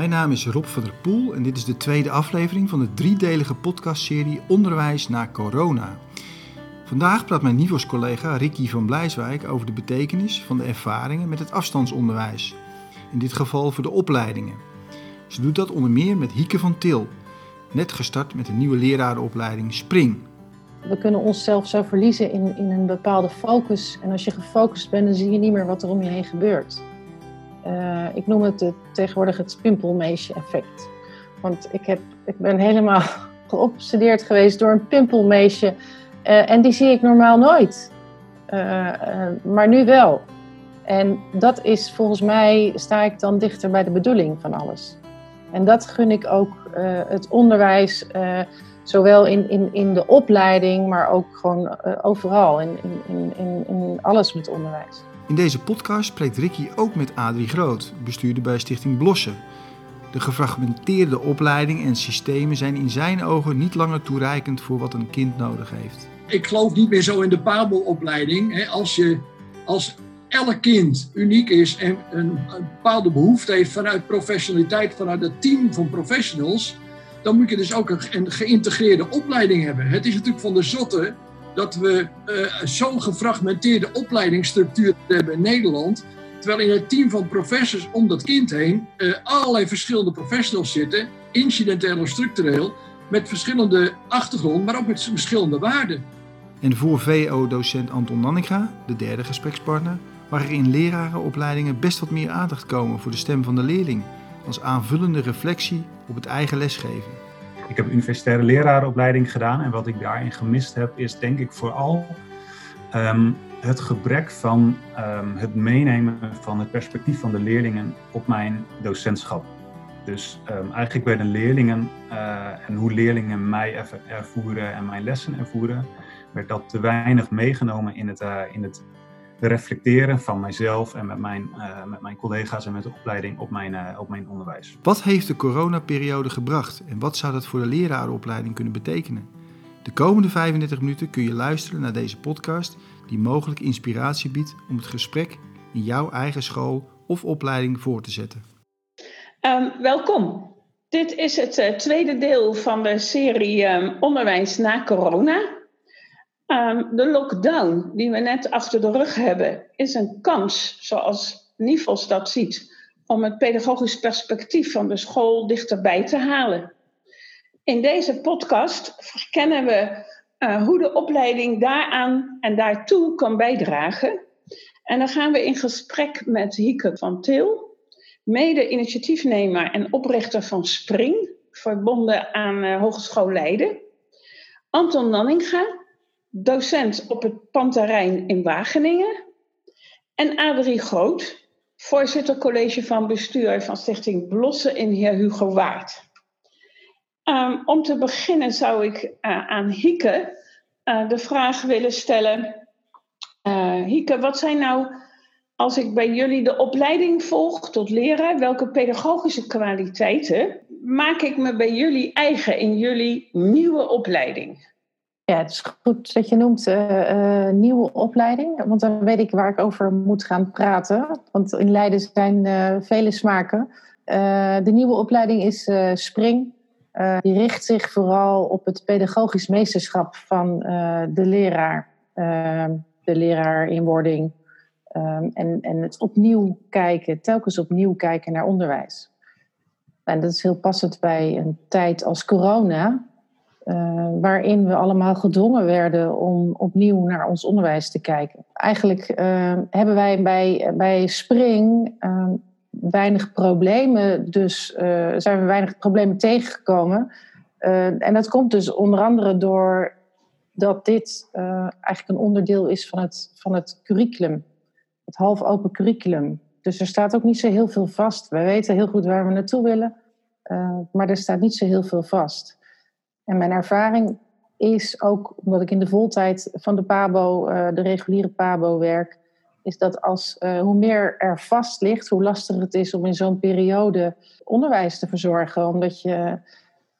Mijn naam is Rob van der Poel en dit is de tweede aflevering van de driedelige podcastserie Onderwijs na corona. Vandaag praat mijn NIVOS-collega Ricky van Blijswijk over de betekenis van de ervaringen met het afstandsonderwijs. In dit geval voor de opleidingen. Ze doet dat onder meer met Hieke van Til, net gestart met een nieuwe lerarenopleiding Spring. We kunnen onszelf zo verliezen in, in een bepaalde focus. En als je gefocust bent, dan zie je niet meer wat er om je heen gebeurt. Uh, ik noem het, tegenwoordig het pimpelmeesje-effect. Want ik, heb, ik ben helemaal geobsedeerd geweest door een pimpelmeesje. Uh, en die zie ik normaal nooit. Uh, maar nu wel. En dat is volgens mij, sta ik dan dichter bij de bedoeling van alles. En dat gun ik ook het onderwijs Zowel in, in, in de opleiding, maar ook gewoon overal, in, in, in, in alles met onderwijs. In deze podcast spreekt Ricky ook met Adrie Groot, bestuurder bij Stichting Blossen. De gefragmenteerde opleiding en systemen zijn in zijn ogen niet langer toereikend voor wat een kind nodig heeft. Ik geloof niet meer zo in de Pabelopleiding. Als, je, als elk kind uniek is en een bepaalde behoefte heeft vanuit professionaliteit, vanuit het team van professionals, dan moet je dus ook een geïntegreerde opleiding hebben. Het is natuurlijk van de zotte dat we uh, zo'n gefragmenteerde opleidingsstructuur hebben in Nederland. Terwijl in het team van professors om dat kind heen uh, allerlei verschillende professionals zitten, incidenteel of structureel, met verschillende achtergrond, maar ook met verschillende waarden. En voor VO-docent Anton Nanninga, de derde gesprekspartner, mag er in lerarenopleidingen best wat meer aandacht komen voor de stem van de leerling als aanvullende reflectie op het eigen lesgeven. Ik heb universitaire lerarenopleiding gedaan en wat ik daarin gemist heb is denk ik vooral um, het gebrek van um, het meenemen van het perspectief van de leerlingen op mijn docentschap. Dus um, eigenlijk bij de leerlingen uh, en hoe leerlingen mij ervoeren en mijn lessen ervoeren, werd dat te weinig meegenomen in het, uh, in het reflecteren van mijzelf en met mijn, uh, met mijn collega's en met de opleiding op mijn, uh, op mijn onderwijs. Wat heeft de coronaperiode gebracht en wat zou dat voor de lerarenopleiding kunnen betekenen? De komende 35 minuten kun je luisteren naar deze podcast die mogelijk inspiratie biedt om het gesprek in jouw eigen school of opleiding voor te zetten. Um, welkom. Dit is het uh, tweede deel van de serie um, Onderwijs na corona. Um, de lockdown die we net achter de rug hebben, is een kans, zoals Nivels dat ziet, om het pedagogisch perspectief van de school dichterbij te halen. In deze podcast verkennen we uh, hoe de opleiding daaraan en daartoe kan bijdragen. En dan gaan we in gesprek met Hieke van Til, mede-initiatiefnemer en oprichter van Spring, verbonden aan uh, Hogeschool Leiden. Anton Nanninga, docent op het Panterrein in Wageningen. En Adrie Groot, voorzitter college van bestuur van Stichting Blossen in Heer Hugo Waard. Um, om te beginnen zou ik uh, aan Hieke uh, de vraag willen stellen. Uh, Hieke, wat zijn nou, als ik bij jullie de opleiding volg tot leraar, welke pedagogische kwaliteiten maak ik me bij jullie eigen in jullie nieuwe opleiding? Ja, het is goed dat je noemt uh, uh, nieuwe opleiding, want dan weet ik waar ik over moet gaan praten. Want in Leiden zijn uh, vele smaken. de nieuwe opleiding is Spring. die richt zich vooral op het pedagogisch meesterschap van de leraar, de leraar in wording. Um, en, en het opnieuw kijken, telkens opnieuw kijken naar onderwijs. En dat is heel passend bij een tijd als corona, uh, waarin we allemaal gedwongen werden om opnieuw naar ons onderwijs te kijken. Eigenlijk uh, hebben wij bij, bij Spring uh, weinig problemen, dus zijn we weinig problemen tegengekomen. en dat komt dus onder andere door dat dit eigenlijk een onderdeel is van het, van het curriculum, het half open curriculum. Dus er staat ook niet zo heel veel vast. We weten heel goed waar we naartoe willen, maar er staat niet zo heel veel vast. En mijn ervaring is ook, omdat ik in de voltijd van de PABO, uh, de reguliere PABO werk, is dat als, uh, hoe meer er vast ligt, hoe lastiger het is om in zo'n periode onderwijs te verzorgen, omdat je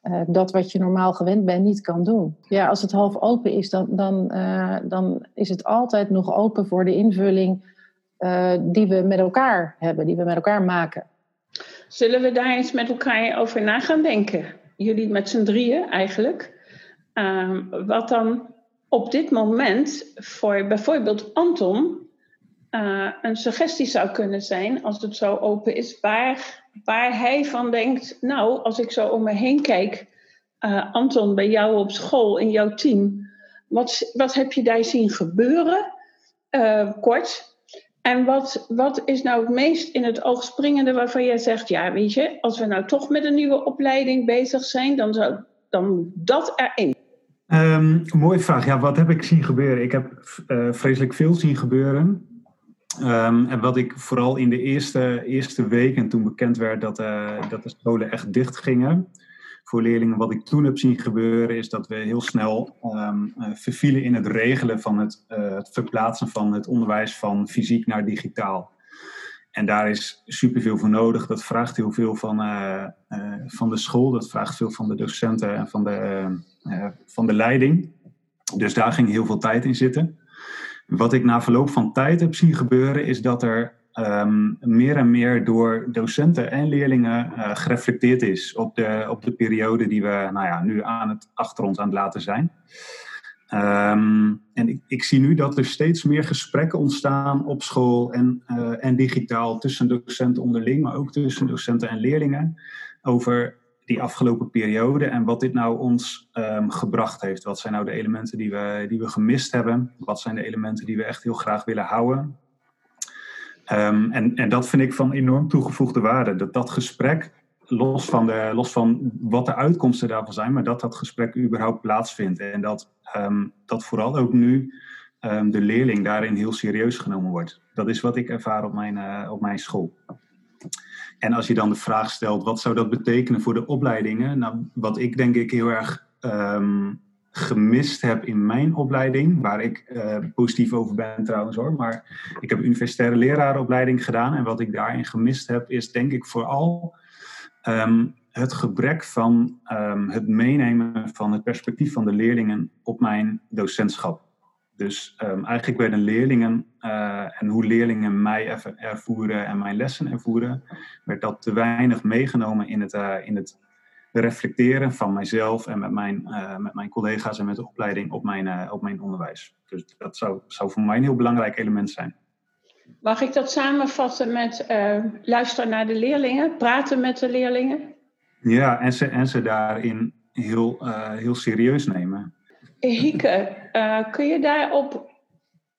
uh, dat wat je normaal gewend bent niet kan doen. Ja, als het half open is, dan, dan, dan is het altijd nog open voor de invulling die we met elkaar hebben, die we met elkaar maken. Zullen we daar eens met elkaar over na gaan denken? Jullie met z'n drieën eigenlijk. Ehm, wat dan op dit moment voor bijvoorbeeld Anton uh, een suggestie zou kunnen zijn, als het zo open is, waar, waar hij van denkt, nou, als ik zo om me heen kijk, uh, Anton, bij jou op school, in jouw team, wat, wat heb je daar zien gebeuren? Uh, kort. En wat, wat is nou het meest in het oog springende waarvan jij zegt, ja, weet je, als we nou toch met een nieuwe opleiding bezig zijn, dan zou dan dat erin. Um, mooie vraag. Ja, wat heb ik zien gebeuren? Ik heb uh, vreselijk veel zien gebeuren. Um, en wat ik vooral in de eerste, eerste weken, toen bekend werd dat, uh, dat de scholen echt dicht gingen, voor leerlingen, wat ik toen heb zien gebeuren, is dat we heel snel um, uh, vervielen in het regelen van het, uh, het, verplaatsen van het onderwijs van fysiek naar digitaal. En daar is superveel voor nodig. Dat vraagt heel veel van, van de school, dat vraagt veel van de docenten en van de, van de leiding. Dus daar ging heel veel tijd in zitten. Wat ik na verloop van tijd heb zien gebeuren, is dat er um, meer en meer door docenten en leerlingen uh, gereflecteerd is op de, op de periode die we nou ja, nu aan het, achter ons aan het laten zijn. Um, en ik, zie nu dat er steeds meer gesprekken ontstaan op school en, uh, en digitaal tussen docenten onderling, maar ook tussen docenten en leerlingen over die afgelopen periode en wat dit nou ons um, gebracht heeft. Wat zijn nou de elementen die we, die we gemist hebben? Wat zijn de elementen die we echt heel graag willen houden? Um, en, en dat vind ik van enorm toegevoegde waarde. Dat dat gesprek, los van, de, los van wat de uitkomsten daarvan zijn, maar dat dat gesprek überhaupt plaatsvindt. En dat, um, dat vooral ook nu um, de leerling daarin heel serieus genomen wordt. Dat is wat ik ervaar op mijn, uh, op mijn school. En als je dan de vraag stelt, wat zou dat betekenen voor de opleidingen? Nou, wat ik denk ik heel erg gemist heb in mijn opleiding, waar ik uh, positief over ben trouwens hoor, maar ik heb universitaire lerarenopleiding gedaan en wat ik daarin gemist heb is denk ik vooral um, het gebrek van um, het meenemen van het perspectief van de leerlingen op mijn docentschap. Dus um, eigenlijk werden leerlingen uh, en hoe leerlingen mij ervoeren en mijn lessen ervoeren, werd dat te weinig meegenomen in het, uh, in het reflecteren van mijzelf en met mijn, uh, met mijn collega's en met de opleiding op mijn, uh, op mijn onderwijs. Dus dat zou, zou voor mij een heel belangrijk element zijn. Mag ik dat samenvatten met uh, luisteren naar de leerlingen, praten met de leerlingen? Ja, en ze, en ze daarin heel, heel serieus nemen. Hieke, kun je daarop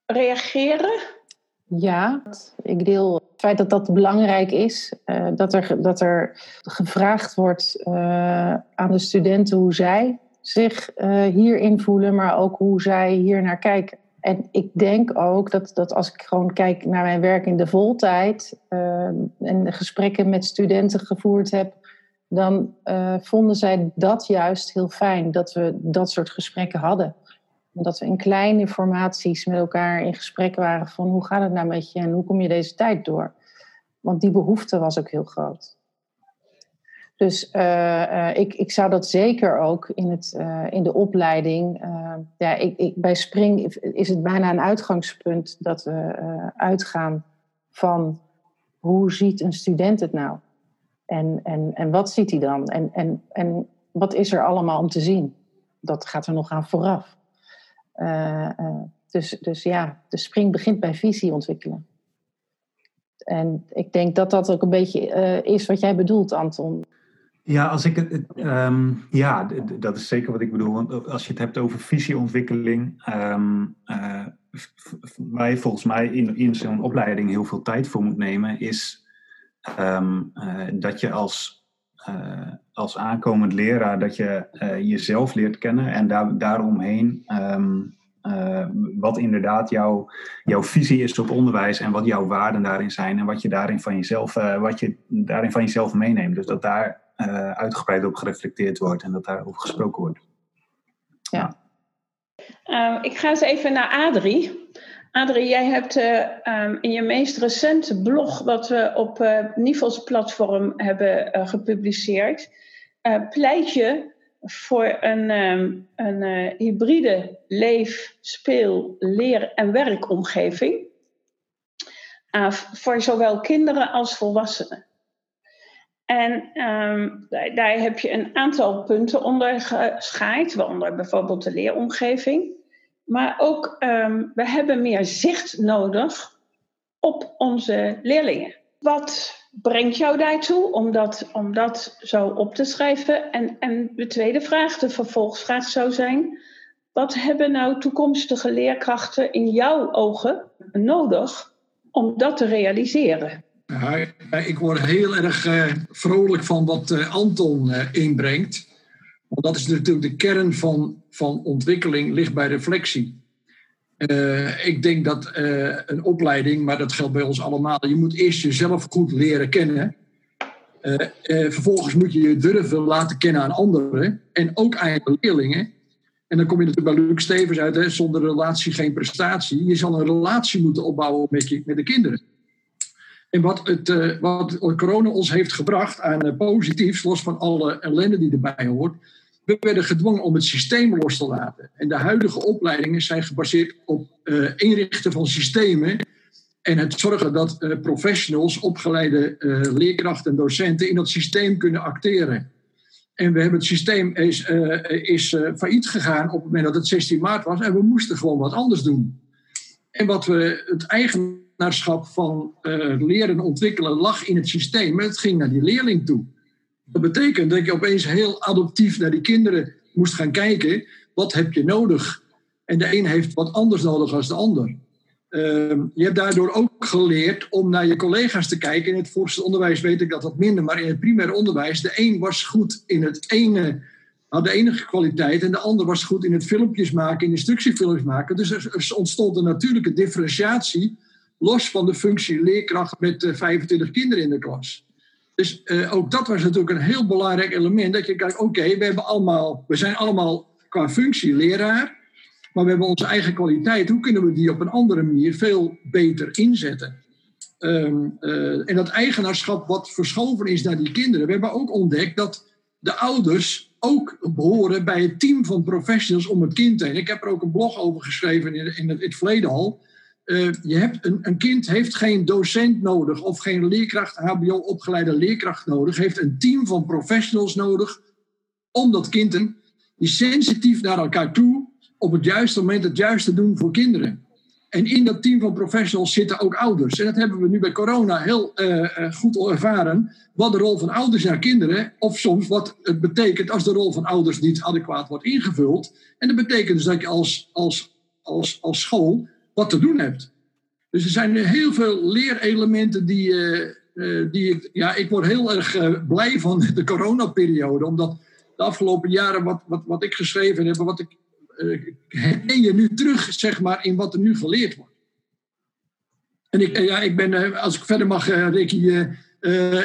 reageren? Ja, ik deel feit dat dat belangrijk is. Uh, dat, er, dat er gevraagd wordt uh, aan de studenten hoe zij zich uh, hierin voelen, maar ook hoe zij hier naar kijken. En ik denk ook dat, dat als ik gewoon kijk naar mijn werk in de voltijd en de gesprekken met studenten gevoerd heb, dan vonden zij dat juist heel fijn dat we dat soort gesprekken hadden dat we in kleine formaties met elkaar in gesprek waren van hoe gaat het nou met je en hoe kom je deze tijd door? Want die behoefte was ook heel groot. Dus uh, uh, ik, ik zou dat zeker ook in, het, uh, in de opleiding. ja, ik, ik, bij Spring is het bijna een uitgangspunt dat we uitgaan van hoe ziet een student het nou? En, en, en wat ziet hij dan? En, en, en wat is er allemaal om te zien? Dat gaat er nog aan vooraf. Uh, uh, dus, dus ja, de spring begint bij visie ontwikkelen. En ik denk dat dat ook een beetje uh, is wat jij bedoelt, Anton. Ja, als ik het, um, ja, dat is zeker wat ik bedoel. Want als je het hebt over visieontwikkeling, um, waar je volgens mij in, in zo'n opleiding heel veel tijd voor moet nemen, is um, dat je als, als aankomend leraar dat je jezelf leert kennen en daar, daaromheen uh, wat inderdaad jouw, jouw visie is op onderwijs en wat jouw waarden daarin zijn en wat je daarin van jezelf, wat je daarin van jezelf meeneemt. Dus dat daar uitgebreid op gereflecteerd wordt en dat daarover gesproken wordt. Ja. Ik ga eens even naar Adrie. Adrie, jij hebt um, in je meest recente blog, wat we op Nivels platform hebben gepubliceerd, pleit je voor een, um, een uh, hybride leef-, speel-, leer- en werkomgeving. Uh, voor zowel kinderen als volwassenen. En ehm, daar, daar, heb je een aantal punten onder geschaaid, waaronder bijvoorbeeld de leeromgeving. Maar ook, um, we hebben meer zicht nodig op onze leerlingen. Wat brengt jou daartoe om dat, om dat zo op te schrijven? En, en de tweede vraag, de vervolgsvraag zou zijn: wat hebben nou toekomstige leerkrachten in jouw ogen nodig om dat te realiseren? Ik word heel erg uh, vrolijk van wat uh, Anton uh, inbrengt. Want dat is natuurlijk de kern van, van ontwikkeling, ligt bij reflectie. ik denk dat een opleiding, maar dat geldt bij ons allemaal, je moet eerst jezelf goed leren kennen. vervolgens moet je je durven laten kennen aan anderen en ook aan leerlingen. En dan kom je natuurlijk bij Luc Stevens uit, hè, zonder relatie geen prestatie. Je zal een relatie moeten opbouwen met, je, met de kinderen. En wat, het, wat corona ons heeft gebracht aan positiefs, los van alle ellende die erbij hoort, we werden gedwongen om het systeem los te laten. En de huidige opleidingen zijn gebaseerd op uh, inrichten van systemen en het zorgen dat professionals, opgeleide leerkrachten en docenten in dat systeem kunnen acteren. En we hebben het systeem is, is failliet gegaan op het moment dat het 16 maart was en we moesten gewoon wat anders doen. En wat we het eigen van leren ontwikkelen lag in het systeem. Het ging naar die leerling toe. Dat betekent dat je opeens heel adoptief naar die kinderen moest gaan kijken. Wat heb je nodig? En de een heeft wat anders nodig dan de ander. Uh, je hebt daardoor ook geleerd om naar je collega's te kijken. In het voorste onderwijs weet ik dat wat minder, maar in het primair onderwijs, de een was goed in het ene, had de enige kwaliteit, en de ander was goed in het filmpjes maken, in instructiefilmpjes maken. Dus er ontstond een natuurlijke differentiatie los van de functie leerkracht met 25 eh, kinderen in de klas. Dus uh, ook dat was natuurlijk een heel belangrijk element. Dat je kijkt, oké, we we zijn allemaal qua functie leraar, maar we hebben onze eigen kwaliteit. Hoe kunnen we die op een andere manier veel beter inzetten? Um, uh, en dat eigenaarschap wat verschoven is naar die kinderen. We hebben ook ontdekt dat de ouders ook behoren bij het team van professionals om het kind heen. Ik heb er ook een blog over geschreven in, in, het, in. Uh, je hebt een, een, kind heeft geen docent nodig of geen leerkracht, HBO-opgeleide leerkracht nodig, heeft een team van professionals nodig om dat kind die sensitief naar elkaar toe op het juiste moment het juiste doen voor kinderen. En in dat team van professionals zitten ook ouders. En dat hebben we nu bij corona heel uh, goed ervaren. Wat de rol van ouders naar kinderen, of soms wat het betekent als de rol van ouders niet adequaat wordt ingevuld. En dat betekent dus dat je als, als, als, als school wat te doen hebt. Dus er zijn heel veel leerelementen die, uh, die ik, ja, ik word heel erg uh, blij van de coronaperiode, omdat de afgelopen jaren wat, wat, wat ik geschreven heb, wat ik herken je nu terug, zeg maar, in wat er nu geleerd wordt. En ik, ja, ik ben, als ik verder mag, Ricky,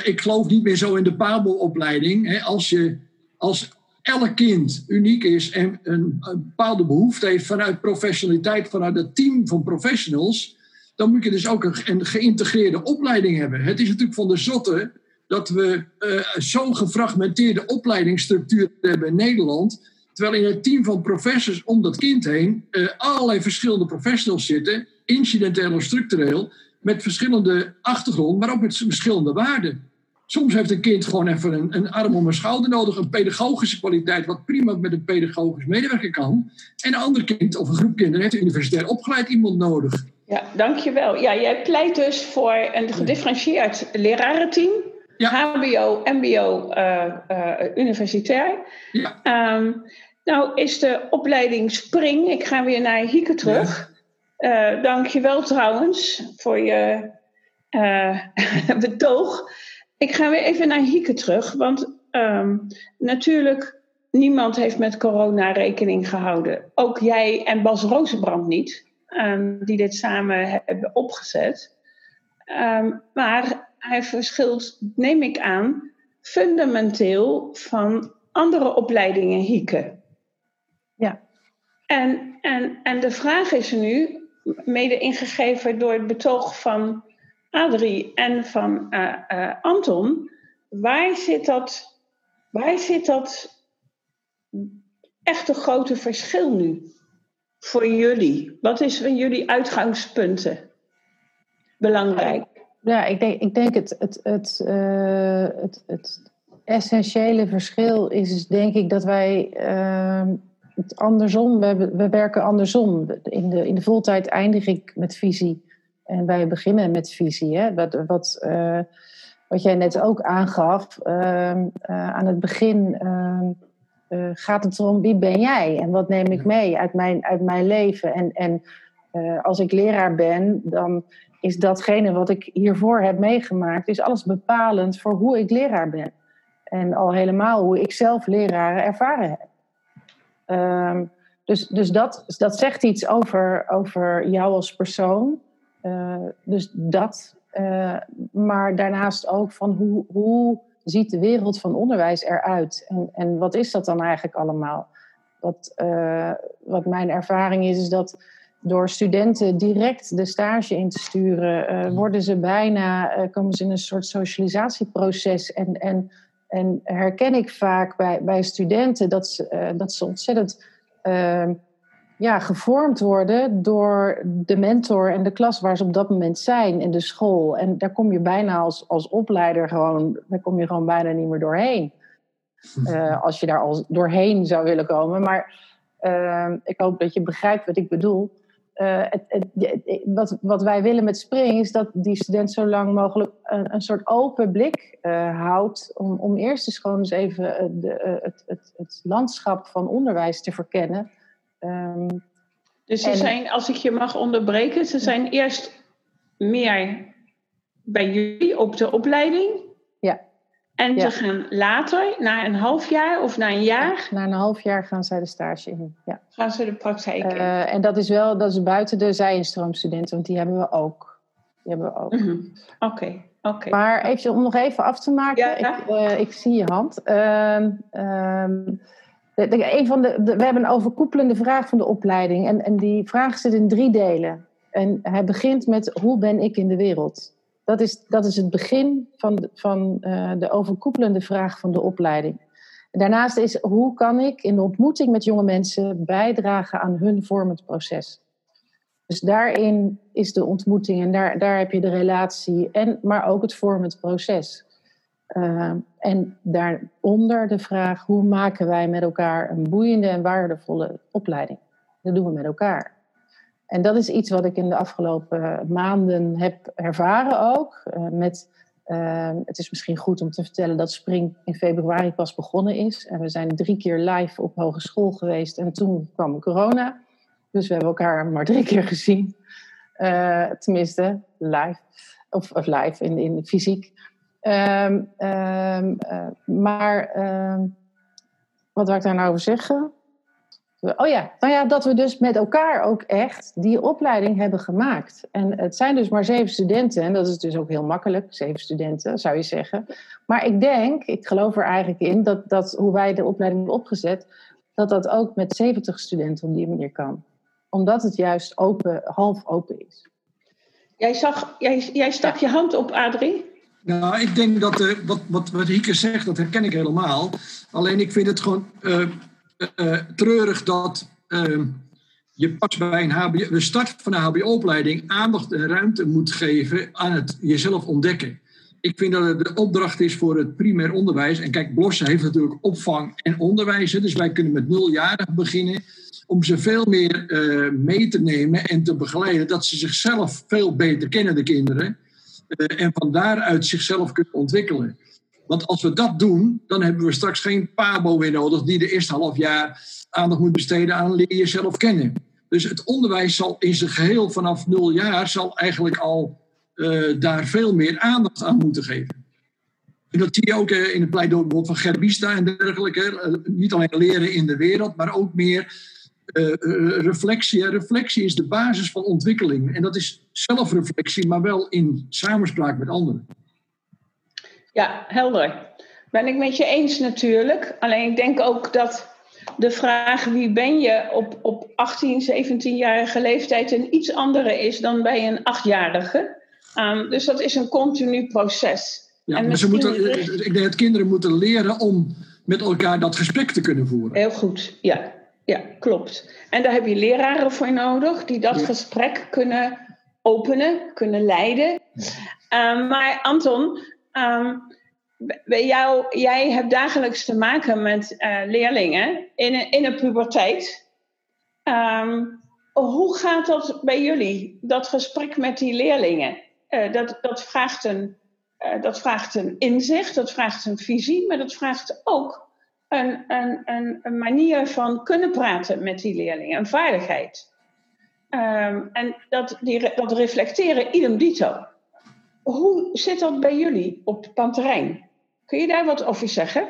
ik geloof niet meer zo in de Pabelopleiding. Als je als elk kind uniek is en een, bepaalde behoefte heeft vanuit professionaliteit, vanuit het team van professionals, dan moet je dus ook een, geïntegreerde opleiding hebben. Het is natuurlijk van de zotte dat we uh, zo'n gefragmenteerde opleidingsstructuur hebben in Nederland, terwijl in het team van professors om dat kind heen uh, allerlei verschillende professionals zitten, incidenteel of structureel, met verschillende achtergronden, maar ook met verschillende waarden. Soms heeft een kind gewoon even een, een, arm om een schouder nodig, een pedagogische kwaliteit, wat prima met een pedagogisch medewerker kan. En een ander kind of een groep kinderen heeft een universitair opgeleid iemand nodig. Ja, dankjewel. Ja, jij pleit dus voor een gedifferentieerd lerarenteam. Ja. HBO, MBO, uh, uh, universitair. Ja. Um, nou is de opleiding Spring. Ik ga weer naar Hieke terug. Ja. Uh, dankjewel trouwens voor je betoog. Ik ga weer even naar Hieke terug, want um, natuurlijk, niemand heeft met corona rekening gehouden. Ook jij en Bas Rozenbrand niet, um, die dit samen hebben opgezet. Um, maar hij verschilt, neem ik aan, fundamenteel van andere opleidingen Hieke. Ja. En, en, en de vraag is nu, mede ingegeven door het betoog van Adrie en van uh, uh, Anton, waar zit dat, waar zit dat echte grote verschil nu voor jullie? Wat is van jullie uitgangspunten belangrijk? Ja, ik denk, ik denk het, het, het, uh, het, het essentiële verschil is dus denk ik dat wij uh, het andersom, we, we werken andersom. In de, in de voltijd eindig ik met visie en wij beginnen met visie. Hè? Wat, wat, uh, wat jij net ook aangaf, ehm, aan het begin ehm, gaat het erom wie ben jij en wat neem ik mee uit mijn, uit mijn leven. En, en als ik leraar ben, dan is datgene wat ik hiervoor heb meegemaakt, is alles bepalend voor hoe ik leraar ben. En al helemaal hoe ik zelf leraren ervaren heb. Ehm, dus dus dat, dat zegt iets over, over jou als persoon. Uh, dus dat. Uh, maar daarnaast ook van hoe, hoe ziet de wereld van onderwijs eruit? En, en wat is dat dan eigenlijk allemaal? Wat, uh, wat mijn ervaring is, is dat door studenten direct de stage in te sturen, uh, worden ze bijna, uh, komen ze in een soort socialisatieproces. En, en, en herken ik vaak bij, bij studenten dat ze, dat ze ontzettend ehm, ja, gevormd worden door de mentor en de klas waar ze op dat moment zijn in de school. En daar kom je bijna als, als opleider gewoon, daar kom je gewoon bijna niet meer doorheen. als je daar al doorheen zou willen komen. Maar ehm, ik hoop dat je begrijpt wat ik bedoel. Uh, het, het, wat, wat, wij willen met Spring is dat die student zo lang mogelijk een, een soort open blik uh, houdt. Om, om eerst eens gewoon eens even de, het, landschap van onderwijs te verkennen. Um, dus ze en, zijn, als ik je mag onderbreken, ze zijn eerst meer bij jullie op de opleiding. Ja. En Ja. ze gaan later, na een half jaar of na een jaar, Na een half jaar gaan zij de stage in. Ja. gaan ze de praktijk in. Eh, en dat is wel dat is buiten de zijinstroomstudenten, want die hebben we ook. Die hebben we ook. Mhm. Oké, oké. Maar even, om nog even af te maken, Ja. Ik, eh, ik zie je hand. Ehm, ehm, een van de, we hebben een overkoepelende vraag van de opleiding. En, en die vraag zit in drie delen. En hij begint met hoe ben ik in de wereld? Dat is, dat is het begin van, van eh, de overkoepelende vraag van de opleiding. Daarnaast is hoe kan ik in de ontmoeting met jonge mensen bijdragen aan hun vormend proces? Dus daarin is de ontmoeting en daar, daar heb je de relatie, en, maar ook het vormend proces. Uh, en daaronder de vraag, hoe maken wij met elkaar een boeiende en waardevolle opleiding? Dat doen we met elkaar. En dat is iets wat ik in de afgelopen maanden heb ervaren ook. Uh, met, uh, het is misschien goed om te vertellen dat Spring in februari pas begonnen is. En we zijn drie keer live op hogeschool geweest en toen kwam corona. Dus we hebben elkaar maar drie keer gezien. Uh, tenminste, live. Of, of live in, in fysiek. Um, um, uh, maar um, wat wil ik daar nou over zeggen? Oh ja, nou ja, dat we dus met elkaar ook echt die opleiding hebben gemaakt. En het zijn dus maar zeven studenten, en dat is dus ook heel makkelijk, zeven studenten zou je zeggen. Maar ik denk, ik geloof er eigenlijk in, dat, dat hoe wij de opleiding hebben opgezet, dat dat ook met 70 studenten op die manier kan. Omdat het juist open, half open is. Jij, zag, jij, jij stak je hand op, Adrie. Nou, ik denk dat uh, wat, wat, wat Hieke zegt, dat herken ik helemaal. Alleen ik vind het gewoon uh, uh, treurig dat je pas bij een HBO, de start van een HBO-opleiding aandacht en ruimte moet geven aan het jezelf ontdekken. Ik vind dat het de opdracht is voor het primair onderwijs. En kijk, Blossen heeft natuurlijk opvang en onderwijs. Dus wij kunnen met nuljarigen beginnen om ze veel meer mee te nemen en te begeleiden. Dat ze zichzelf veel beter kennen, de kinderen. Uh, en van daaruit zichzelf kunnen ontwikkelen. Want als we dat doen, dan hebben we straks geen PABO meer nodig... die de eerste half jaar aandacht moet besteden aan leer jezelf kennen. Dus het onderwijs zal in zijn geheel vanaf nul jaar... zal eigenlijk al uh, daar veel meer aandacht aan moeten geven. En dat zie je ook uh, in het pleidooi van Gerbista en dergelijke. niet alleen leren in de wereld, maar ook meer reflectie. Reflectie is de basis van ontwikkeling. En dat is zelfreflectie, maar wel in samenspraak met anderen. Ja, helder. Ben ik met je eens natuurlijk. Alleen ik denk ook dat de vraag wie ben je op, op 18, 17-jarige leeftijd een iets andere is dan bij een achtjarige. Um, dus dat is een continu proces. Ja, en maar ze moeten, ik denk dat kinderen moeten leren om met elkaar dat gesprek te kunnen voeren. Heel goed, ja. Ja, klopt. En daar heb je leraren voor nodig die dat ja. gesprek kunnen openen, kunnen leiden. Ehm, maar Anton, um, bij jou, jij hebt dagelijks te maken met uh, leerlingen in een, in een puberteit. Um, hoe gaat dat bij jullie, dat gesprek met die leerlingen? Uh, dat, dat, vraagt een, uh, dat vraagt een inzicht, dat vraagt een visie, maar dat vraagt ook een, een, een, een manier van kunnen praten met die leerlingen, een vaardigheid. Um, en dat, die, dat reflecteren idem dito. Hoe zit dat bij jullie op panterrein? Kun je daar wat over zeggen?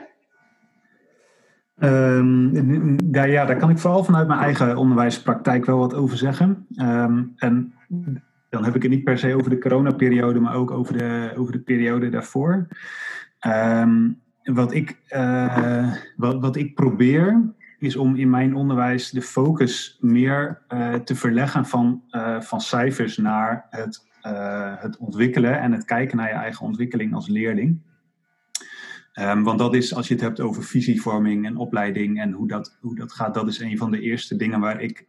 Daar, ja, daar kan ik vooral vanuit mijn eigen onderwijspraktijk wel wat over zeggen. Um, en dan heb ik het niet per se over de coronaperiode, maar ook over de, over de periode daarvoor. Wat, ik, uh, wat, wat ik probeer is om in mijn onderwijs de focus meer uh, te verleggen van, uh, van cijfers naar het, het ontwikkelen en het kijken naar je eigen ontwikkeling als leerling. Um, want dat is, als je het hebt over visievorming en opleiding en hoe dat, hoe dat gaat, dat is een van de eerste dingen waar ik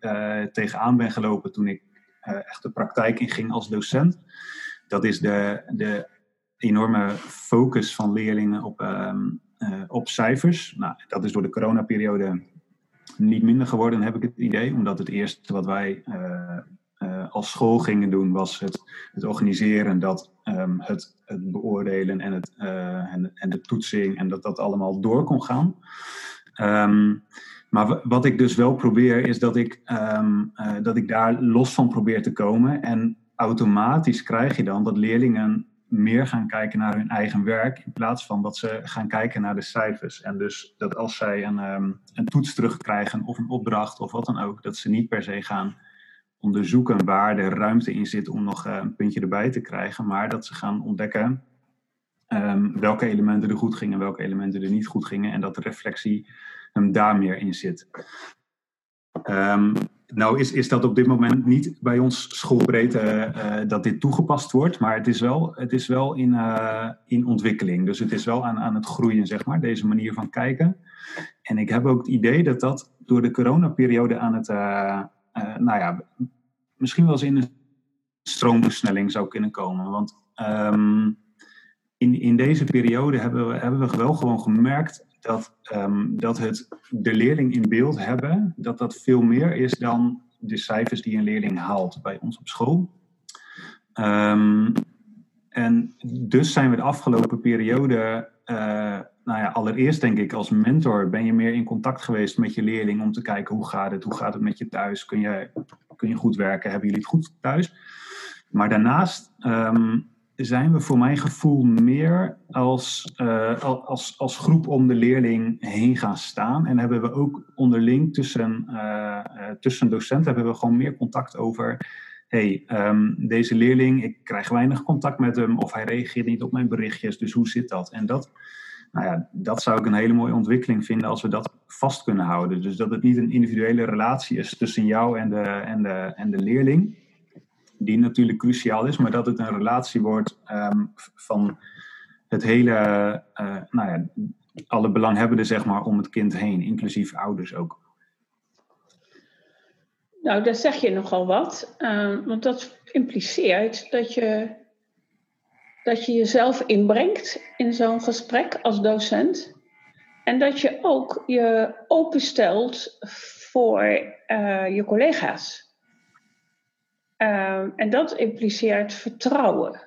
tegenaan ben gelopen toen ik echt de praktijk in ging als docent. Dat is de, de enorme focus van leerlingen op, uh, op cijfers. Nou, dat is door de coronaperiode niet minder geworden, heb ik het idee. Omdat het eerste wat wij uh, als school gingen doen, was het, het organiseren, dat, um, het, het, beoordelen en, het, uh, en, de toetsing en dat dat allemaal door kon gaan. Um, maar wat ik dus wel probeer is dat ik, uh, dat ik daar los van probeer te komen. En automatisch krijg je dan dat leerlingen meer gaan kijken naar hun eigen werk in plaats van dat ze gaan kijken naar de cijfers. En dus dat als zij een, een toets terugkrijgen of een opdracht of wat dan ook, dat ze niet per se gaan onderzoeken waar er ruimte in zit om nog uh, een puntje erbij te krijgen, maar dat ze gaan ontdekken um, welke elementen er goed gingen, welke elementen er niet goed gingen en dat de reflectie hem daar meer in zit. Um, nou is, is dat op dit moment niet bij ons schoolbreed uh, uh, dat dit toegepast wordt, maar het is wel, het is wel in, uh, in ontwikkeling. Dus het is wel aan, aan het groeien, zeg maar, deze manier van kijken. En ik heb ook het idee dat dat door de coronaperiode aan het, nou ja, misschien wel eens in een stroomversnelling zou kunnen komen. Want um, in, in deze periode hebben we, hebben we wel gewoon gemerkt dat, um, dat het de leerling in beeld hebben, dat dat veel meer is dan de cijfers die een leerling haalt bij ons op school. Um, en dus zijn we de afgelopen periode uh, nou ja, allereerst denk ik als mentor ben je meer in contact geweest met je leerling om te kijken hoe gaat het, hoe gaat het met je thuis, kun je, kun je goed werken, hebben jullie het goed thuis. Maar daarnaast um, zijn we voor mijn gevoel meer als, uh, als, als groep om de leerling heen gaan staan. En hebben we ook onderling tussen, uh, tussen docenten hebben we gewoon meer contact over hey, um, deze leerling, ik krijg weinig contact met hem of hij reageert niet op mijn berichtjes, dus hoe zit dat? En dat, nou ja, dat zou ik een hele mooie ontwikkeling vinden als we dat vast kunnen houden. Dus dat het niet een individuele relatie is tussen jou en de, en de, en de leerling, die natuurlijk cruciaal is, maar dat het een relatie wordt um, van het hele, uh, nou ja, alle belanghebbenden zeg maar om het kind heen, inclusief ouders ook. Nou, daar zeg je nogal wat, uh, want dat impliceert dat je dat je jezelf inbrengt in zo'n gesprek als docent. En dat je ook je openstelt voor uh, je collega's. Uh, en dat impliceert vertrouwen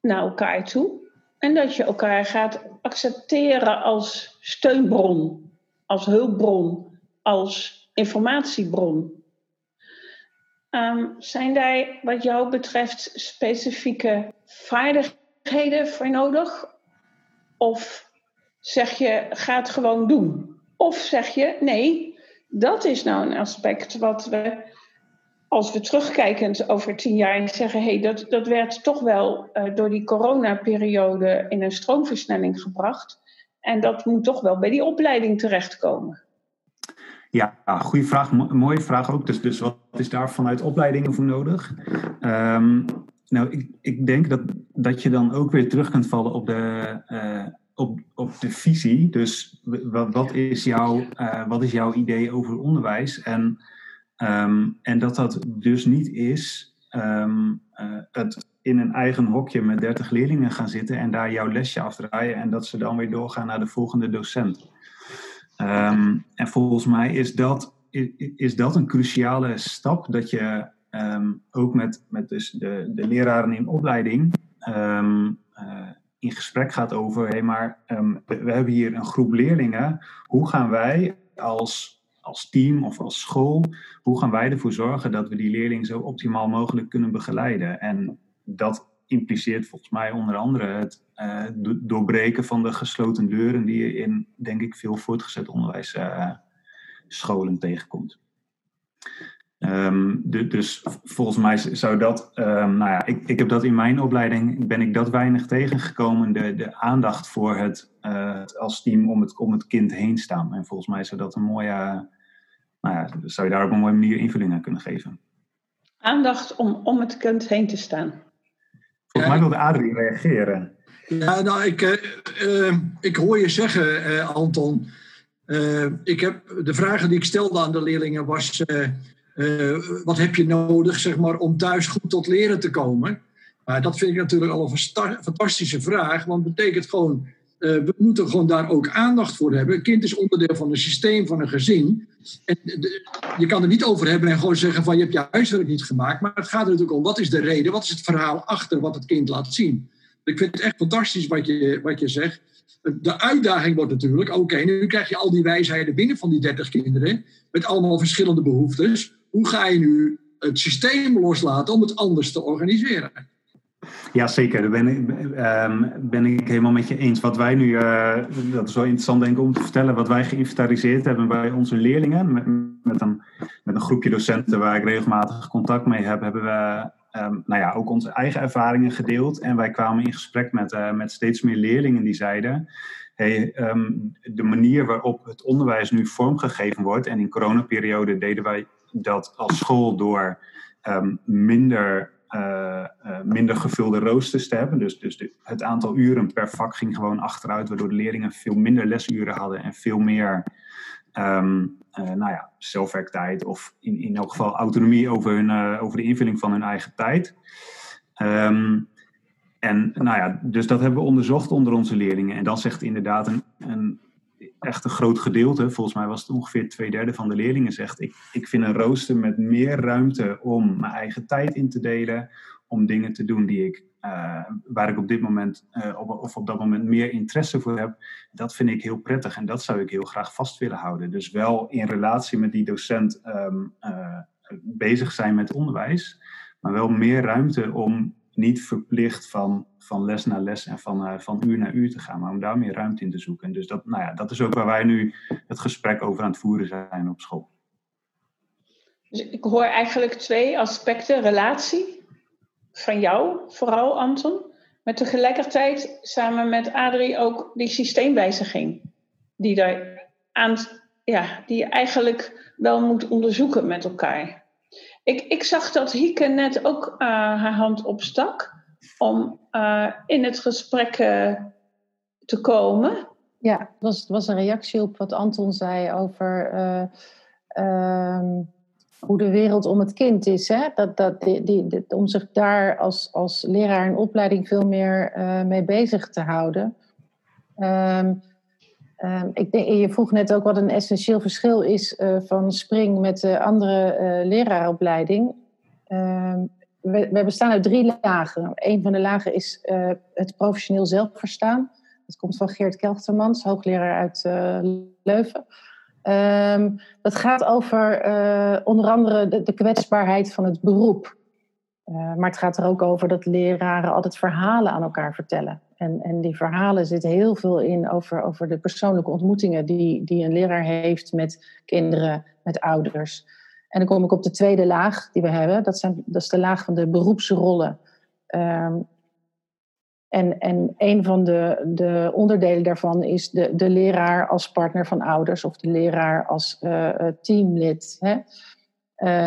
naar elkaar toe. En dat je elkaar gaat accepteren als steunbron, als hulpbron, als informatiebron. Um, zijn daar wat jou betreft specifieke vaardigheden voor nodig? Of zeg je, ga het gewoon doen? Of zeg je, nee, dat is nou een aspect wat we, als we terugkijkend over tien jaar zeggen, hé, hey, dat, dat werd toch wel uh, door die coronaperiode in een stroomversnelling gebracht. En dat moet toch wel bij die opleiding terechtkomen. Ja, goede vraag. Mo mooie vraag ook. Dus, dus wat is daar vanuit opleidingen voor nodig? Um, nou, ik, ik denk dat, dat je dan ook weer terug kunt vallen op de, uh, op, op de visie. Dus wat, wat, is jouw, uh, wat is jouw idee over onderwijs? En, um, en dat dat dus niet is um, uh, het in een eigen hokje met 30 leerlingen gaan zitten en daar jouw lesje afdraaien en dat ze dan weer doorgaan naar de volgende docent. Ehm, en volgens mij is dat, is, dat een cruciale stap dat je ehm, ook met, met dus de, de leraren in opleiding ehm, eh, in gesprek gaat over, hé maar we hebben hier een groep leerlingen, hoe gaan wij als als team of als school, hoe gaan wij ervoor zorgen dat we die leerling zo optimaal mogelijk kunnen begeleiden? En dat impliceert volgens mij onder andere het uh, doorbreken van de gesloten deuren die je in, denk ik, veel voortgezet onderwijsscholen uh, tegenkomt. Um, de, dus volgens mij zou dat, um, nou ja, ik, ik heb dat in mijn opleiding, ben ik dat weinig tegengekomen, de, de aandacht voor het, uh, als team om het, om het kind heen staan. En volgens mij zou dat een mooie, nou ja, zou je daar op een mooie manier invulling aan kunnen geven. Aandacht om om het kind heen te staan. Volgens mij wilde Adrie reageren. Ja, nou, ik, uh, ik hoor je zeggen, uh, Anton. ik heb, de vragen die ik stelde aan de leerlingen was... wat heb je nodig zeg maar, om thuis goed tot leren te komen? dat vind ik natuurlijk al een fantastische vraag. Want het betekent gewoon uh, we moeten gewoon daar ook aandacht voor hebben. Een kind is onderdeel van een systeem, van een gezin. En je kan er niet over hebben en gewoon zeggen van je hebt je huiswerk niet gemaakt. Maar het gaat er natuurlijk om wat is de reden, wat is het verhaal achter wat het kind laat zien. Ik vind het echt fantastisch wat je, wat je zegt. De uitdaging wordt natuurlijk, oké, nu krijg je al die wijsheden binnen van die 30 kinderen. Met allemaal verschillende behoeftes. Hoe ga je nu het systeem loslaten om het anders te organiseren? Ja, zeker. Daar ben ik, um, ben ik helemaal met je eens. Wat wij nu, uh, dat is wel interessant denk ik om te vertellen, wat wij geïnventariseerd hebben bij onze leerlingen, met, een, met een groepje docenten waar ik regelmatig contact mee heb, hebben we um, nou ja, ook onze eigen ervaringen gedeeld. En wij kwamen in gesprek met, uh, met steeds meer leerlingen die zeiden, hey, um, de manier waarop het onderwijs nu vormgegeven wordt, en in coronaperiode deden wij dat als school door minder uh, uh, minder gevulde roosters te hebben. Dus, dus het aantal uren per vak ging gewoon achteruit, waardoor de leerlingen veel minder lesuren hadden en veel meer um, uh, nou ja, zelfwerktijd of in, in elk geval autonomie over, hun, over de invulling van hun eigen tijd. Um, en nou ja, dus dat hebben we onderzocht onder onze leerlingen. En dan zegt inderdaad een, een echt een groot gedeelte, volgens mij was het ongeveer twee derde van de leerlingen, zegt: ik, ik vind een rooster met meer ruimte om mijn eigen tijd in te delen, om dingen te doen die ik, uh, waar ik op dit moment uh, op, of op dat moment meer interesse voor heb. Dat vind ik heel prettig en dat zou ik heel graag vast willen houden. Dus wel in relatie met die docent um, uh, bezig zijn met onderwijs, maar wel meer ruimte om niet verplicht van, van les naar les en van, uh, van uur naar uur te gaan, maar om daar meer ruimte in te zoeken. Dus dat, nou ja, dat is ook waar wij nu het gesprek over aan het voeren zijn op school. Dus ik hoor eigenlijk twee aspecten. Relatie van jou, vooral Anton. Maar tegelijkertijd samen met Adrie ook die systeemwijziging. Die, daar aan, ja, die je eigenlijk wel moet onderzoeken met elkaar. Ik, ik zag dat Hieke net ook uh, haar hand opstak om uh, in het gesprek uh, te komen. Ja, het was, was een reactie op wat Anton zei over ehm, hoe de wereld om het kind is. Hè? Dat, dat, die, om zich daar als, als leraar in opleiding veel meer mee bezig te houden. Um, Um, ik denk, je vroeg net ook wat een essentieel verschil is van Spring met de andere leraaropleiding. Um, we, we, bestaan uit drie lagen. Een van de lagen is uh, het professioneel zelfverstaan. Dat komt van Geert Kelchtermans, hoogleraar uit Leuven. Um, dat gaat over onder andere de, de, kwetsbaarheid van het beroep. maar het gaat er ook over dat leraren altijd verhalen aan elkaar vertellen. En, en die verhalen zitten heel veel in over, over de persoonlijke ontmoetingen die, die een leraar heeft met kinderen, met ouders. En dan kom ik op de tweede laag die we hebben. Dat, zijn, dat is de laag van de beroepsrollen. Um, en, en een van de, de onderdelen daarvan is de, de leraar als partner van ouders of de leraar als uh, teamlid. Hè?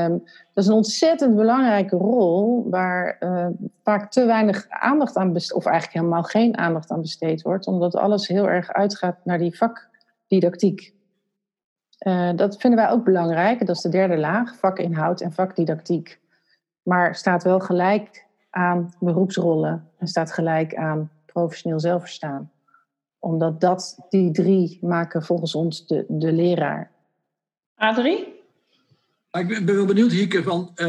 Um, dat is een ontzettend belangrijke rol waar uh, vaak te weinig aandacht aan besteed, of eigenlijk helemaal geen aandacht aan besteed wordt, omdat alles heel erg uitgaat naar die vakdidactiek. Uh, dat vinden wij ook belangrijk, dat is de derde laag, vakinhoud en vakdidactiek. Maar staat wel gelijk aan beroepsrollen en staat gelijk aan professioneel zelfverstaan. Omdat dat, die drie maken volgens ons de, de leraar. Adrie? Ik ben, ben wel benieuwd, Hieke, van, uh,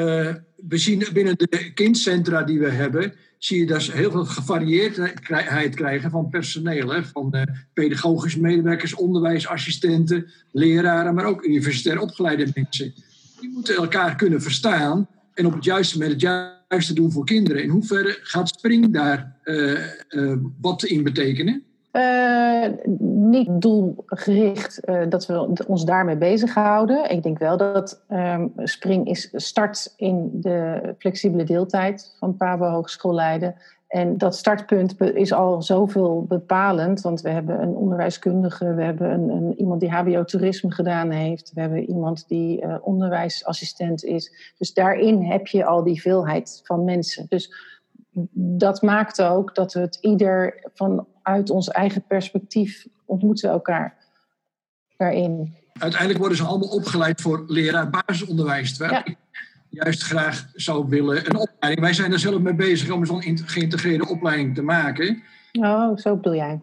we zien binnen de kindcentra die we hebben, zie je dus heel veel gevarieerdheid krijgen van personeel. Hè? Van uh, pedagogische medewerkers, onderwijsassistenten, leraren, maar ook universitair opgeleide mensen. Die moeten elkaar kunnen verstaan en op het juiste moment het juiste doen voor kinderen. In hoeverre gaat Spring daar uh, wat in betekenen? Uh, niet doelgericht uh, dat we ons daarmee bezighouden. Ik denk wel dat um, Spring is start in de flexibele deeltijd van Pabo Hogeschool Leiden. En dat startpunt is al zoveel bepalend, want we hebben een onderwijskundige, we hebben een, een iemand die HBO-toerisme gedaan heeft, we hebben iemand die uh, onderwijsassistent is. Dus daarin heb je al die veelheid van mensen. Dus dat maakt ook dat we het ieder vanuit ons eigen perspectief ontmoeten elkaar daarin. Uiteindelijk worden ze allemaal opgeleid voor leraar basisonderwijs. Terwijl ja. ik juist graag zou willen een opleiding. Wij zijn er zelf mee bezig om zo'n geïntegreerde opleiding te maken. Oh, zo bedoel jij.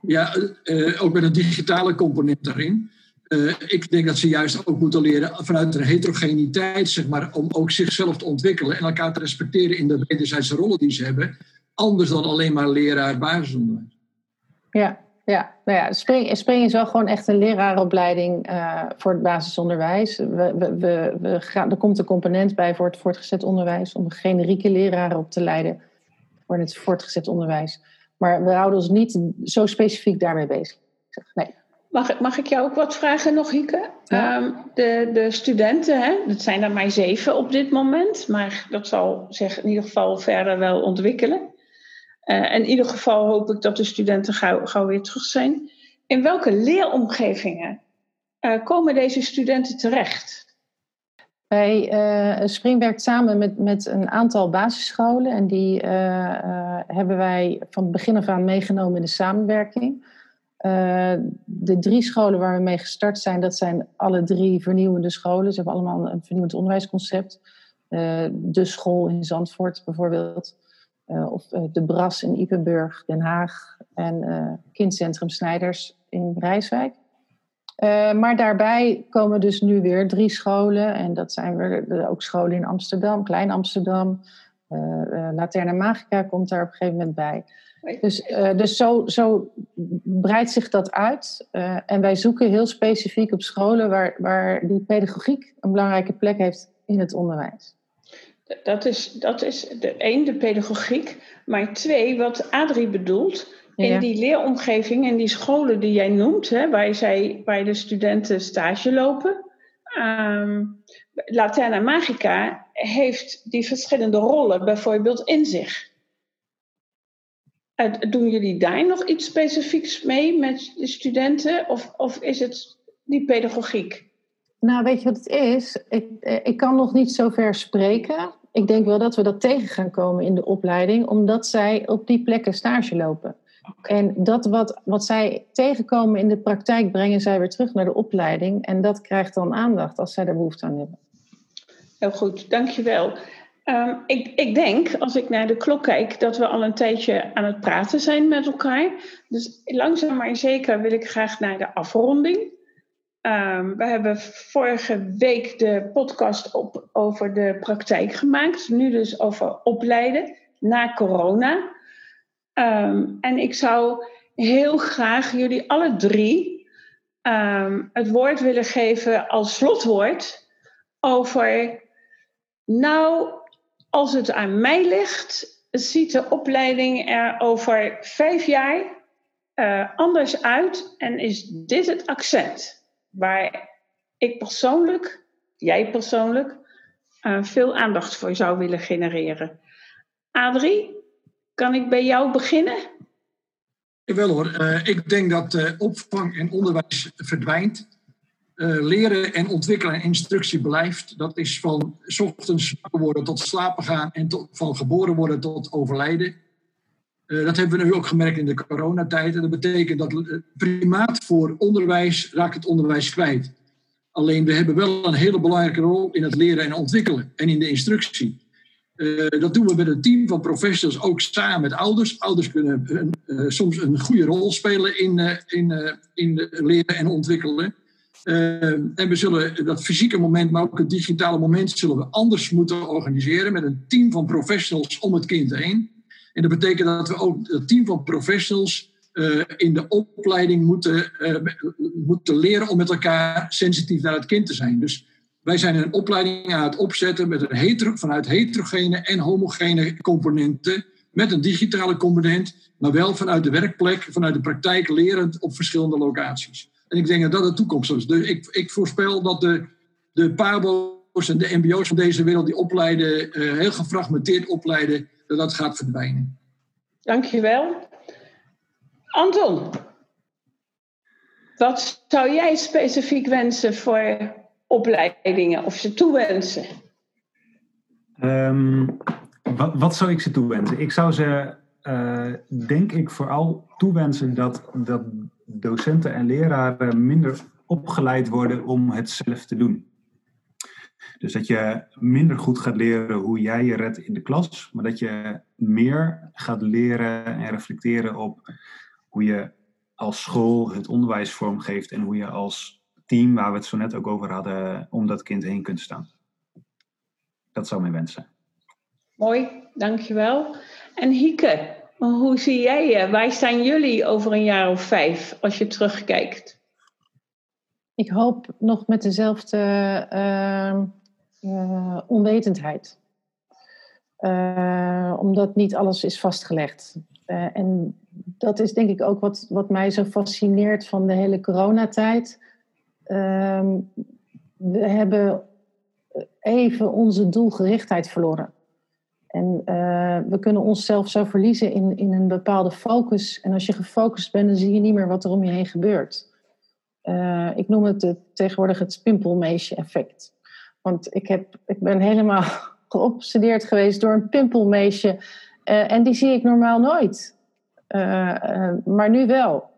Ja, uh, ook met een digitale component daarin. Uh, ik denk dat ze juist ook moeten leren vanuit een heterogeniteit, zeg maar, om ook zichzelf te ontwikkelen en elkaar te respecteren in de wederzijdse rollen die ze hebben. Anders dan alleen maar leraar basisonderwijs. Ja, ja, nou ja, Spring, Spring is wel gewoon echt een leraaropleiding uh, voor het basisonderwijs. We, we, we, we, er komt een component bij voor het voortgezet onderwijs om generieke leraren op te leiden voor het voortgezet onderwijs. Maar we houden ons niet zo specifiek daarmee bezig. Nee. Mag, mag ik jou ook wat vragen nog, Hieke? Ja. Um, de, de studenten, hè, dat zijn er maar zeven op dit moment, maar dat zal zich in ieder geval verder wel ontwikkelen. Uh, in ieder geval hoop ik dat de studenten gauw, gauw weer terug zijn. In welke leeromgevingen uh, komen deze studenten terecht? Wij, uh, Spring werkt samen met, met een aantal basisscholen en die hebben wij van het begin af aan meegenomen in de samenwerking. Uh, de drie scholen waar we mee gestart zijn, dat zijn alle drie vernieuwende scholen. Ze hebben allemaal een vernieuwend onderwijsconcept. Uh, de school in Zandvoort bijvoorbeeld. Uh, of de Bras in Ipenburg, Den Haag. En kindcentrum Snijders in Rijswijk. maar daarbij komen dus nu weer drie scholen. En dat zijn weer ook scholen in Amsterdam, Klein Amsterdam. Laterna Magica komt daar op een gegeven moment bij. Dus, uh, dus zo, zo breidt zich dat uit. Uh, en wij zoeken heel specifiek op scholen waar, waar die pedagogiek een belangrijke plek heeft in het onderwijs. Dat is, dat is de één, de pedagogiek. Maar twee, wat Adrie bedoelt, in die leeromgeving en die scholen die jij noemt, hè, waar, zij, waar de studenten stage lopen. Um, Laterna Magica heeft die verschillende rollen bijvoorbeeld in zich. Doen jullie daar nog iets specifieks mee met de studenten? Of, of is het die pedagogiek? Nou, weet je wat het is? Ik, eh, ik kan nog niet zo ver spreken. Ik denk wel dat we dat tegen gaan komen in de opleiding, omdat zij op die plekken stage lopen. Okay. En dat wat, wat zij tegenkomen in de praktijk, brengen zij weer terug naar de opleiding. En dat krijgt dan aandacht als zij er behoefte aan hebben. Heel goed, dankjewel. Um, ik, ik, denk, als ik naar de klok kijk, dat we al een tijdje aan het praten zijn met elkaar. Dus langzaam maar zeker wil ik graag naar de afronding. Um, we hebben vorige week de podcast op, over de praktijk gemaakt. Nu dus over opleiden na corona. Um, en ik zou heel graag jullie alle drie het woord willen geven als slotwoord over. Nou, als het aan mij ligt, ziet de opleiding er over vijf jaar uh, anders uit en is dit het accent waar ik persoonlijk, jij persoonlijk, uh, veel aandacht voor zou willen genereren. Adrie, kan ik bij jou beginnen? Wel hoor, uh, ik denk dat opvang en onderwijs verdwijnt. Uh, leren en ontwikkelen en instructie blijft. Dat is van s ochtends worden tot slapen gaan en tot, van geboren worden tot overlijden. Uh, dat hebben we nu ook gemerkt in de coronatijd. En dat betekent dat het primaat voor onderwijs raakt het onderwijs kwijt. Alleen we hebben wel een hele belangrijke rol in het leren en ontwikkelen en in de instructie. dat doen we met een team van professionals, ook samen met ouders. Ouders kunnen soms een goede rol spelen in, in, in leren en ontwikkelen. En we zullen dat fysieke moment, maar ook het digitale moment, zullen we anders moeten organiseren met een team van professionals om het kind heen. En dat betekent dat we ook het team van professionals uh, in de opleiding moeten, uh, moeten leren om met elkaar sensitief naar het kind te zijn. Dus wij zijn een opleiding aan het opzetten met een hetero, vanuit heterogene en homogene componenten. Met een digitale component, maar wel vanuit de werkplek, vanuit de praktijk lerend op verschillende locaties. En ik denk dat dat de toekomst is. Dus ik, ik voorspel dat de, de PABO's en de MBO's van deze wereld die opleiden, uh, heel gefragmenteerd opleiden, dat dat gaat verdwijnen. Dankjewel. Anton, wat zou jij specifiek wensen voor opleidingen of ze toewensen? Um, wat, wat, zou ik ze toewensen? Ik zou ze, uh, denk ik, vooral toewensen dat, dat docenten en leraren minder opgeleid worden om het zelf te doen. Dus dat je minder goed gaat leren hoe jij je redt in de klas, maar dat je meer gaat leren en reflecteren op hoe je als school het onderwijs vormgeeft en hoe je als team, waar we het zo net ook over hadden, om dat kind heen kunt staan. Dat zou mijn wens zijn. Mooi, dankjewel. En Hieke, hoe zie jij je? Waar staan jullie over een jaar of vijf als je terugkijkt? Ik hoop nog met dezelfde uh, uh, onwetendheid. Uh, omdat niet alles is vastgelegd. Uh, en dat is denk ik ook wat, wat mij zo fascineert van de hele coronatijd. Uh, we hebben even onze doelgerichtheid verloren. En uh, we kunnen onszelf zo verliezen in, in een bepaalde focus. En als je gefocust bent, dan zie je niet meer wat er om je heen gebeurt. Uh, ik noem het, tegenwoordig het pimpelmeesje-effect. Want ik, heb, ik ben helemaal geobsedeerd geweest door een pimpelmeesje. Uh, en die zie ik normaal nooit. Maar nu wel.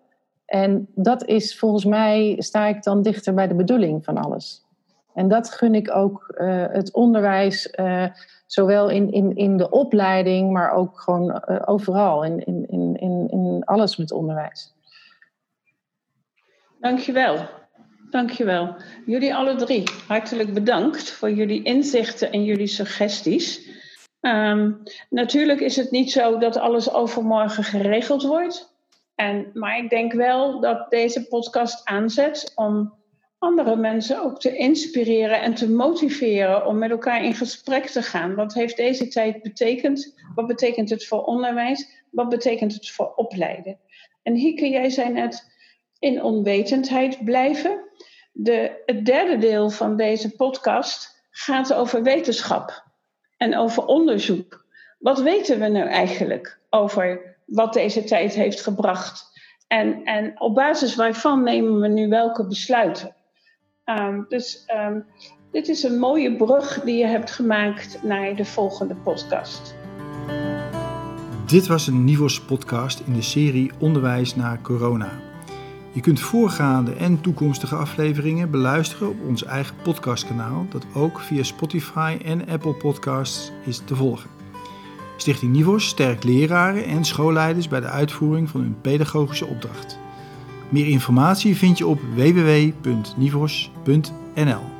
En dat is volgens mij, sta ik dan dichter bij de bedoeling van alles. En dat gun ik ook uh, het onderwijs, zowel in, in, in de opleiding, maar ook gewoon overal, in, in, in, in alles met onderwijs. Dankjewel. Dankjewel. Jullie alle drie, hartelijk bedankt voor jullie inzichten en jullie suggesties. Um, natuurlijk is het niet zo dat alles overmorgen geregeld wordt. En, maar ik denk wel dat deze podcast aanzet om andere mensen ook te inspireren en te motiveren om met elkaar in gesprek te gaan. Wat heeft deze tijd betekend? Wat betekent het voor onderwijs? Wat betekent het voor opleiden? En Hieke, jij zei net in onwetendheid blijven. De, het derde deel van deze podcast gaat over wetenschap en over onderzoek. Wat weten we nu eigenlijk over wat deze tijd heeft gebracht? En, en op basis waarvan nemen we nu welke besluiten? Um, dus um, dit is een mooie brug die je hebt gemaakt naar de volgende podcast. Dit was een Nivos podcast in de serie Onderwijs na corona. Je kunt voorgaande en toekomstige afleveringen beluisteren op ons eigen podcastkanaal, dat ook via Spotify en Apple Podcasts is te volgen. Stichting Nivos sterkt leraren en schoolleiders bij de uitvoering van hun pedagogische opdracht. Meer informatie vind je op www.nivos.nl.